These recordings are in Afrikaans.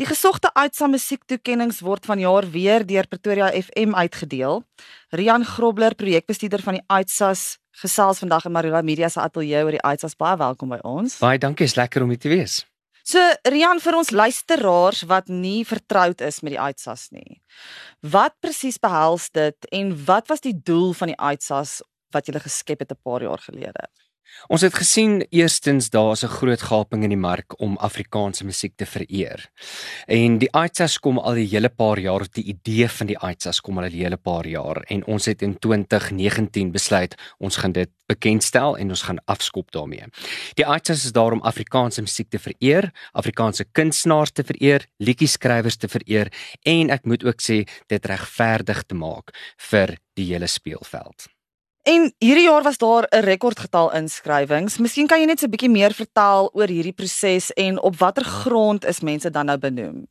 Die gesogte Aitsa musiektoekennings word vanjaar weer deur Pretoria FM uitgedeel. Rian Grobler, projekbestuurder van die Aitsas, gesels vandag in Marula Media se ateljee oor die Aitsas. Baie welkom by ons. Baie dankie, is lekker om hier te wees. So Rian vir ons luisteraars wat nie vertroud is met die Aitsas nie. Wat presies behels dit en wat was die doel van die Aitsas wat jy geskep het 'n paar jaar gelede? Ons het gesien eerstens daar's 'n groot gaping in die mark om Afrikaanse musiek te vereer. En die Aitsas kom al 'n hele paar jaar, die idee van die Aitsas kom al 'n hele paar jaar en ons het in 2019 besluit ons gaan dit bekendstel en ons gaan afskop daarmee. Die Aitsas is daar om Afrikaanse musiek te vereer, Afrikaanse kunstenaars te vereer, liedjieskrywers te vereer en ek moet ook sê dit regverdig te maak vir die hele speelveld. En hierdie jaar was daar 'n rekordgetal inskrywings. Miskien kan jy net so 'n bietjie meer vertel oor hierdie proses en op watter grond is mense dan nou benoem?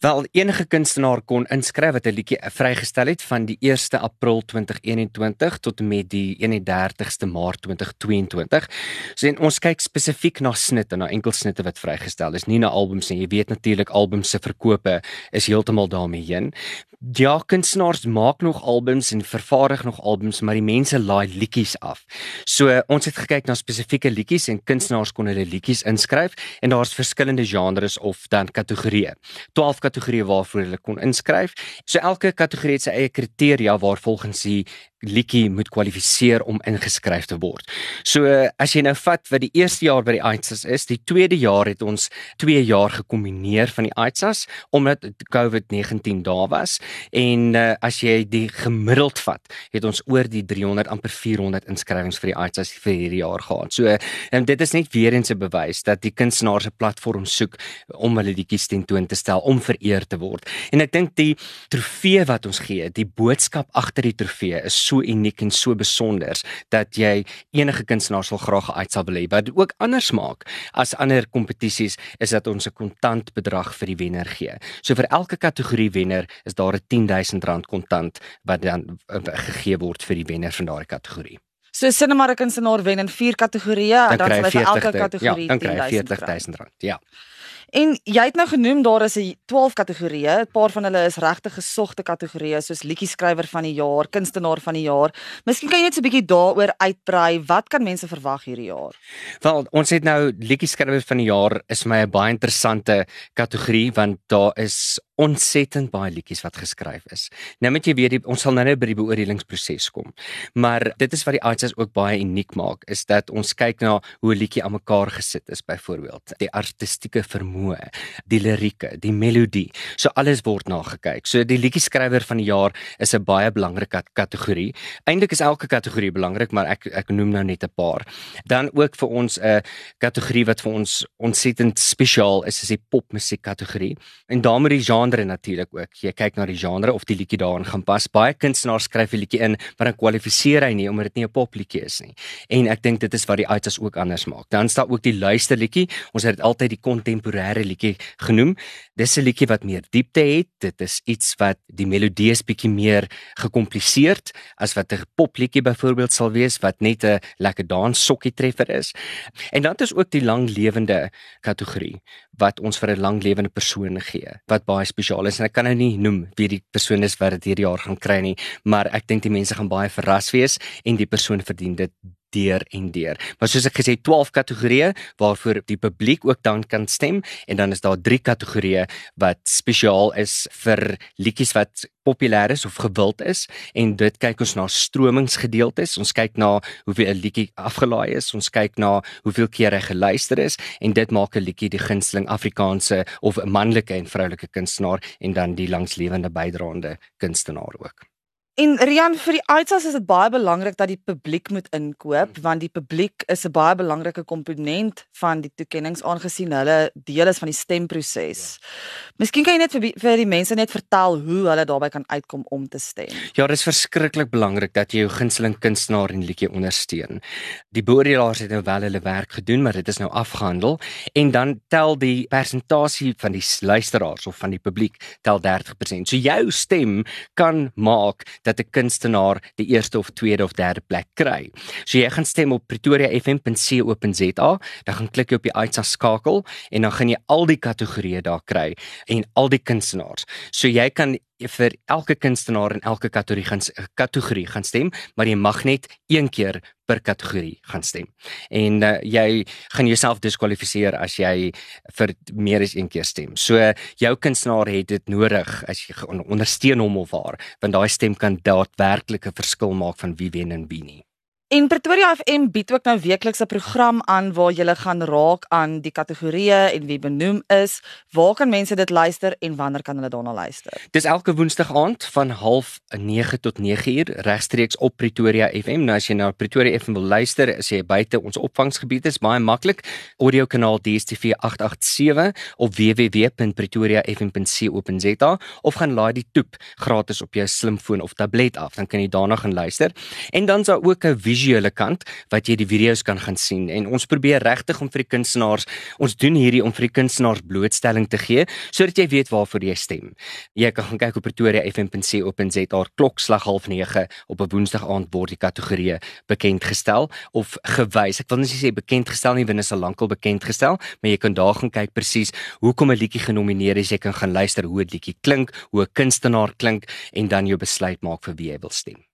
Wel enige kunstenaar kon inskryf wat 'n liedjie vrygestel het van die 1ste April 2021 tot en met die 31ste Maart 2022. So en ons kyk spesifiek na snitte, na enkel snitte wat vrygestel is, nie na albums nie. Jy weet natuurlik albums se verkope is heeltemal daarmee heen. Ja, kunstenaars maak nog albums en vervaardig nog albums, maar die mense laai liedjies af. So ons het gekyk na spesifieke liedjies en kunstenaars kon hulle liedjies inskryf en daar's verskillende genres of dan kategorieë. 12 kategorieë waarvoor hulle kon inskryf. So elke kategorie het sy eie kriteria waarvolgens die liedjie moet kwalifiseer om ingeskryf te word. So as jy nou vat wat die eerste jaar by die ITSAS is, die tweede jaar het ons 2 jaar gekombineer van die ITSAS omdat COVID-19 daar was en uh, as jy die gemiddeld vat, het ons oor die 300 amper 400 inskrywings vir die ITSAS vir hierdie jaar gehad. So en dit is net weer eens 'n bewys dat die kunstenaars 'n platform soek om hulle liedjies tentoon te stel om vereer te word. En ek dink die trofee wat ons gee, die boodskap agter die trofee is so uniek en so besonder dat jy enige kunstenaar sal graag uit sal wil hê. Wat ook anders maak as ander kompetisies is dat ons 'n kontant bedrag vir die wenner gee. So vir elke kategorie wenner is daar 'n R10000 kontant wat dan uh, gegee word vir die wenner van daardie kategorie. So sinema kunstenaar wen in vier kategorieë en dan sal hy vir elke kategorie ja, R40000. Ja. En jy het nou genoem daar is 'n 12 kategorieë. 'n Paar van hulle is regtig gesogte kategorieë soos liedjie-skrywer van die jaar, kunstenaar van die jaar. Miskien kan jy net so 'n bietjie daaroor uitbrei. Wat kan mense verwag hierdie jaar? Wel, ons het nou liedjie-skrywer van die jaar is my 'n baie interessante kategorie want daar is ontsettend baie liedjies wat geskryf is. Nou moet jy weet die, ons sal nou net by die beoordelingsproses kom. Maar dit is wat die arts ook baie uniek maak is dat ons kyk na hoe 'n liedjie aan mekaar gesit is byvoorbeeld. Die artistieke vermoë die lirieke, die melodie. So alles word na gekyk. So die liedjie skrywer van die jaar is 'n baie belangrike kategorie. Eintlik is elke kategorie belangrik, maar ek ek noem nou net 'n paar. Dan ook vir ons 'n kategorie wat vir ons ontsettend spesiaal is, is die popmusiek kategorie. En daarmee die genre natuurlik ook. Jy kyk na die genre of die liedjie daarin gaan pas. Baie kunstenaars skryf 'n liedjie in, maar dan kwalifiseer hy nie omdat dit nie 'n popliedjie is nie. En ek dink dit is wat die uiters ook anders maak. Dan staan ook die luisterliedjie. Ons het dit altyd die kontemporêre liedjie genoem. Dis 'n liedjie wat meer diepte het. Dit is iets wat die melodie is bietjie meer gekompliseerd as wat 'n popliedjie byvoorbeeld sal wees wat net 'n lekker dans sokkie treffer is. En dan is ook die langlewende kategorie wat ons vir 'n langlewende persoon gee wat baie spesiaal is. En ek kan nou nie noem wie die persoon is wat dit hierdie jaar gaan kry nie, maar ek dink die mense gaan baie verras wees en die persoon verdien dit deur en deur. Maar soos ek gesê 12 kategorieë waarvoor die publiek ook dan kan stem en dan is daar drie kategorieë wat spesiaal is vir liedjies wat populêr is of gewild is en dit kyk ons na stromingsgedeeltes. Ons kyk na hoeveel 'n liedjie afgelaai is, ons kyk na hoeveel keer hy geluister is en dit maak 'n liedjie die gunsteling Afrikaanse of 'n manlike en vroulike kunstenaar en dan die langslewende bydraende kunstenaar ook. En Rian vir die Aitsas is dit baie belangrik dat die publiek moet inkoop want die publiek is 'n baie belangrike komponent van die toekenninge aangesien hulle deel is van die stemproses. Ja. Miskien kan jy net vir, vir die mense net vertel hoe hulle daarbey kan uitkom om te stem. Ja, dit is verskriklik belangrik dat jy jou gunsteling kunstenaar en liedjie ondersteun. Die boordelaars het nou wel hulle werk gedoen, maar dit is nou afgehandel en dan tel die persentasie van die luisteraars of van die publiek tel 30%. So jou stem kan maak dat 'n kunstenaar die eerste of tweede of derde plek kry. So jy gaan stem op pretoriafm.co.za, dan gaan klik jy op die uitsa skakel en dan gaan jy al die kategorieë daar kry en al die kunstenaars. So jy kan vir elke kunstenaar in elke kategorie gaan kategorie gaan stem, maar jy mag net een keer per kategorie gaan stem. En uh, jy gaan jouself diskwalifiseer as jy vir meer as een keer stem. So jou kunstenaar het dit nodig as jy ondersteun hom of haar, want daai stem kan daadwerklik 'n verskil maak van wie wen en wie nie. En Pretoria FM bied ook nou weekliks 'n program aan waar jy gaan raak aan die kategorieë en wie benoem is. Waar kan mense dit luister en wanneer kan hulle daarna luister? Dis elke woensdag aand van 09:30 tot 9uur regstreeks op Pretoria FM. Nou as jy na Pretoria FM wil luister, as jy buite ons opvangsgebied is, baie maklik. Audio kanaal DStv 887 op www.pretoriafm.co.za of gaan laai die toep gratis op jou slimfoon of tablet af, dan kan jy daarna gaan luister. En dan sou ook 'n visuele kant wat jy die video's kan gaan sien en ons probeer regtig om vir die kunstenaars ons doen hierdie om vir die kunstenaars blootstelling te gee sodat jy weet waarvoor jy stem. Jy kan gaan kyk op pretoriafm.co.za klokslag 09:30 op 'n woensdag aand word die kategorieë bekend gestel of gewys. Ek wil net sê bekend gestel nie wanneer is al lankal bekend gestel, maar jy kan daar gaan kyk presies hoekom 'n liedjie genomineer is. Jy kan gaan luister hoe 'n liedjie klink, hoe 'n kunstenaar klink en dan jou besluit maak vir wie jy wil stem.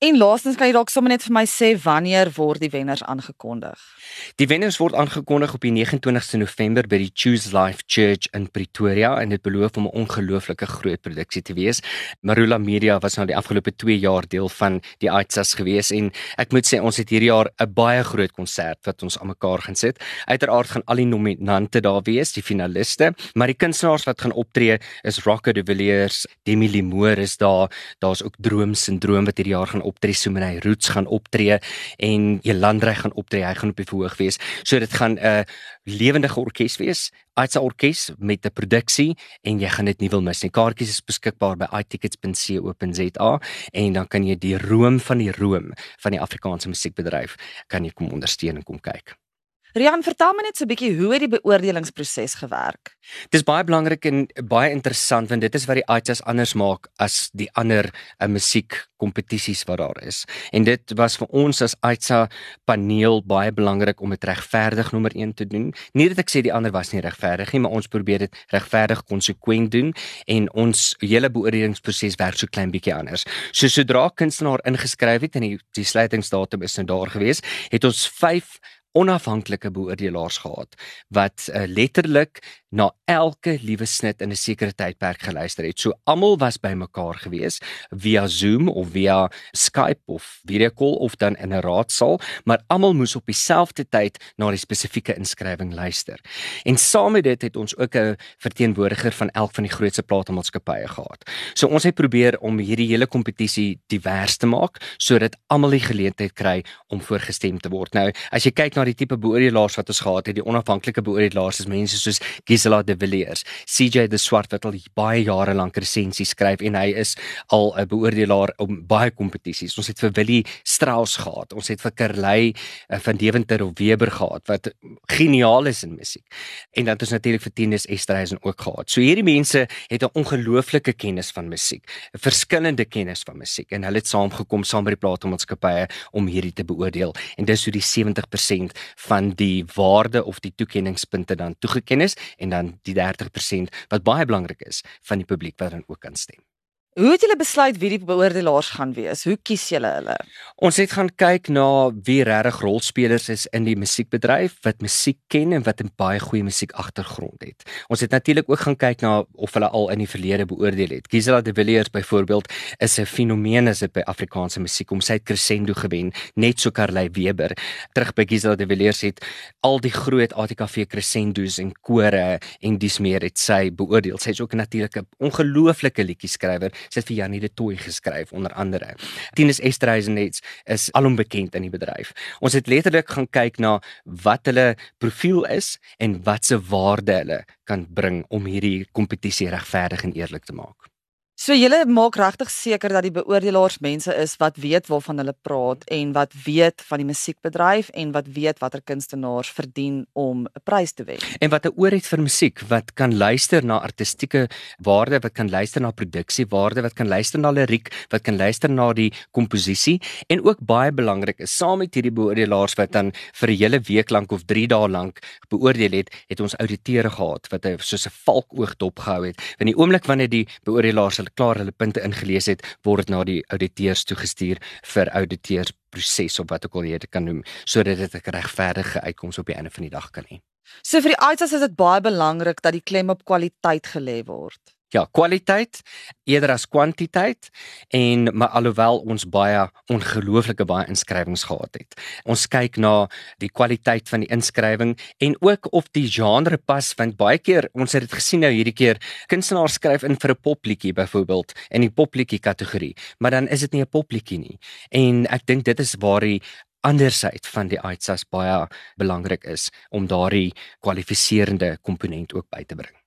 En laastens kan jy dalk sommer net vir my sê wanneer word die wenners aangekondig? Die wenners word aangekondig op die 29ste November by die Choose Life Church in Pretoria en dit beloof om 'n ongelooflike groot produksie te wees. Marula Media was nou die afgelope 2 jaar deel van die ITSAS gewees en ek moet sê ons het hierdie jaar 'n baie groot konsert wat ons aan mekaar gaan sit. Uiteraard gaan al die nominante daar wees, die finaliste, maar die kunstenaars wat gaan optree is Rocco de Villiers, Demi Limoor is daar, daar's ook Droom Syndroom wat hierdie jaar gaan optree, Sumenay Roots gaan optree en Jelandrey gaan optree. Hy gaan op die verhoog wees. So dit gaan 'n uh, lewendige orkes wees. Aitsa orkes met 'n produksie en jy gaan dit nie wil mis nie. Kaartjies is beskikbaar by itickets.co.za en dan kan jy die room van die room van die Afrikaanse musiekbedryf kan jy kom ondersteun en kom kyk. Rian, vertel my net so 'n bietjie hoe het die beoordelingsproses gewerk? Dis baie belangrik en baie interessant want dit is wat die ITAs anders maak as die ander uh, musiekkompetisies wat daar is. En dit was vir ons as ITA paneel baie belangrik om dit regverdig nommer 1 te doen. Nie dat ek sê die ander was nie regverdig nie, maar ons probeer dit regverdig konsekwent doen en ons hele beoordelingsproses werk so klein bietjie anders. So sodra kunstenaar ingeskryf het en die, die sluitingsdatum is nou daar gewees, het ons 5 onafhanklike beoordelaars gehad wat uh, letterlik na elke liewe snit in 'n sekere tydperk geluister het. So almal was bymekaar gewees via Zoom of via Skype of video call of dan in 'n raadsaal, maar almal moes op dieselfde tyd na die spesifieke inskrywing luister. En saam met dit het ons ook 'n verteenwoordiger van elk van die grootste platenmaatskappye gehad. So ons het probeer om hierdie hele kompetisie divers te maak sodat almal die geleentheid kry om voorgestem te word. Nou, as jy kyk na die tipe beoordelaars wat ons gehad het, die onafhanklike beoordelaars is mense soos Gisela de Villiers, CJ de Swart wat al baie jare lank resensies skryf en hy is al 'n beoordelaar op baie kompetisies. Ons het vir Willie Strauss gehad, ons het vir Kerley uh, van Deventer of Weber gehad wat geniaal is in musiek. En dan het ons natuurlik vir Tinus Esterhuizen ook gehad. So hierdie mense het 'n ongelooflike kennis van musiek, 'n verskillende kennis van musiek en hulle het saamgekom saam by die platenmaatskappye om hierdie te beoordeel. En dis hoe die 70% van die waarde of die toekenningspunte dan toegeken is en dan die 30% wat baie belangrik is van die publiek wat dan ook kan stem. Hoe het julle besluit wie die beoordelaars gaan wees? Hoe kies julle hulle? Ons het gaan kyk na wie regtig rolspelers is in die musiekbedryf wat musiek ken en wat 'n baie goeie musiek agtergrond het. Ons het natuurlik ook gaan kyk na of hulle al in die verlede beoordeel het. Gisela de Villiers byvoorbeeld is 'n fenomeen as dit by Afrikaanse musiek om sy het crescendo gewen, net so Carly Weber. Terug by Gisela de Villiers het al die groot ATKV crescendos en kore en dis meer het sy beoordeel. Sy is ook natuurlik 'n ongelooflike liedjie skrywer sy het vir Janie de Tooi geskryf onder andere. Tinus Esterhuizen net is alom bekend in die bedryf. Ons het letterlik gaan kyk na wat hulle profiel is en wat se waarde hulle kan bring om hierdie kompetisie regverdig en eerlik te maak. So julle maak regtig seker dat die beoordelaars mense is wat weet waarvan hulle praat en wat weet van die musiekbedryf en wat weet watter kunstenaars verdien om 'n prys te wen. En wat 'n oor het vir musiek, wat kan luister na artistieke waarde, wat kan luister na produksiewaarde, wat kan luister na liriek, wat kan luister na die komposisie en ook baie belangrik is saam met hierdie beoordelaars wat dan vir 'n hele week lank of 3 dae lank beoordeel het, het ons ouditeure gehad wat soos 'n valkoog dopgehou het. In die oomblik wanneer die beoordelaars klaar hulle punte ingelees het, word dit na die auditeurs toegestuur vir auditeurs proses of wat ook al jy dit kan noem sodat dit 'n regverdige uitkoms op die einde van die dag kan hê. So vir die uitsaas is dit baie belangrik dat die klem op kwaliteit gelê word ja, kwaliteit eerder as kwantiteit en maar alhoewel ons baie ongelooflike baie inskrywings gehad het. Ons kyk na die kwaliteit van die inskrywing en ook of die genre pas want baie keer ons het dit gesien nou hierdie keer kunstenaars skryf in vir 'n popliedjie byvoorbeeld in die popliedjie kategorie, maar dan is dit nie 'n popliedjie nie. En ek dink dit is waar die andersheid van die ITSAS baie belangrik is om daardie kwalifiserende komponent ook by te bring.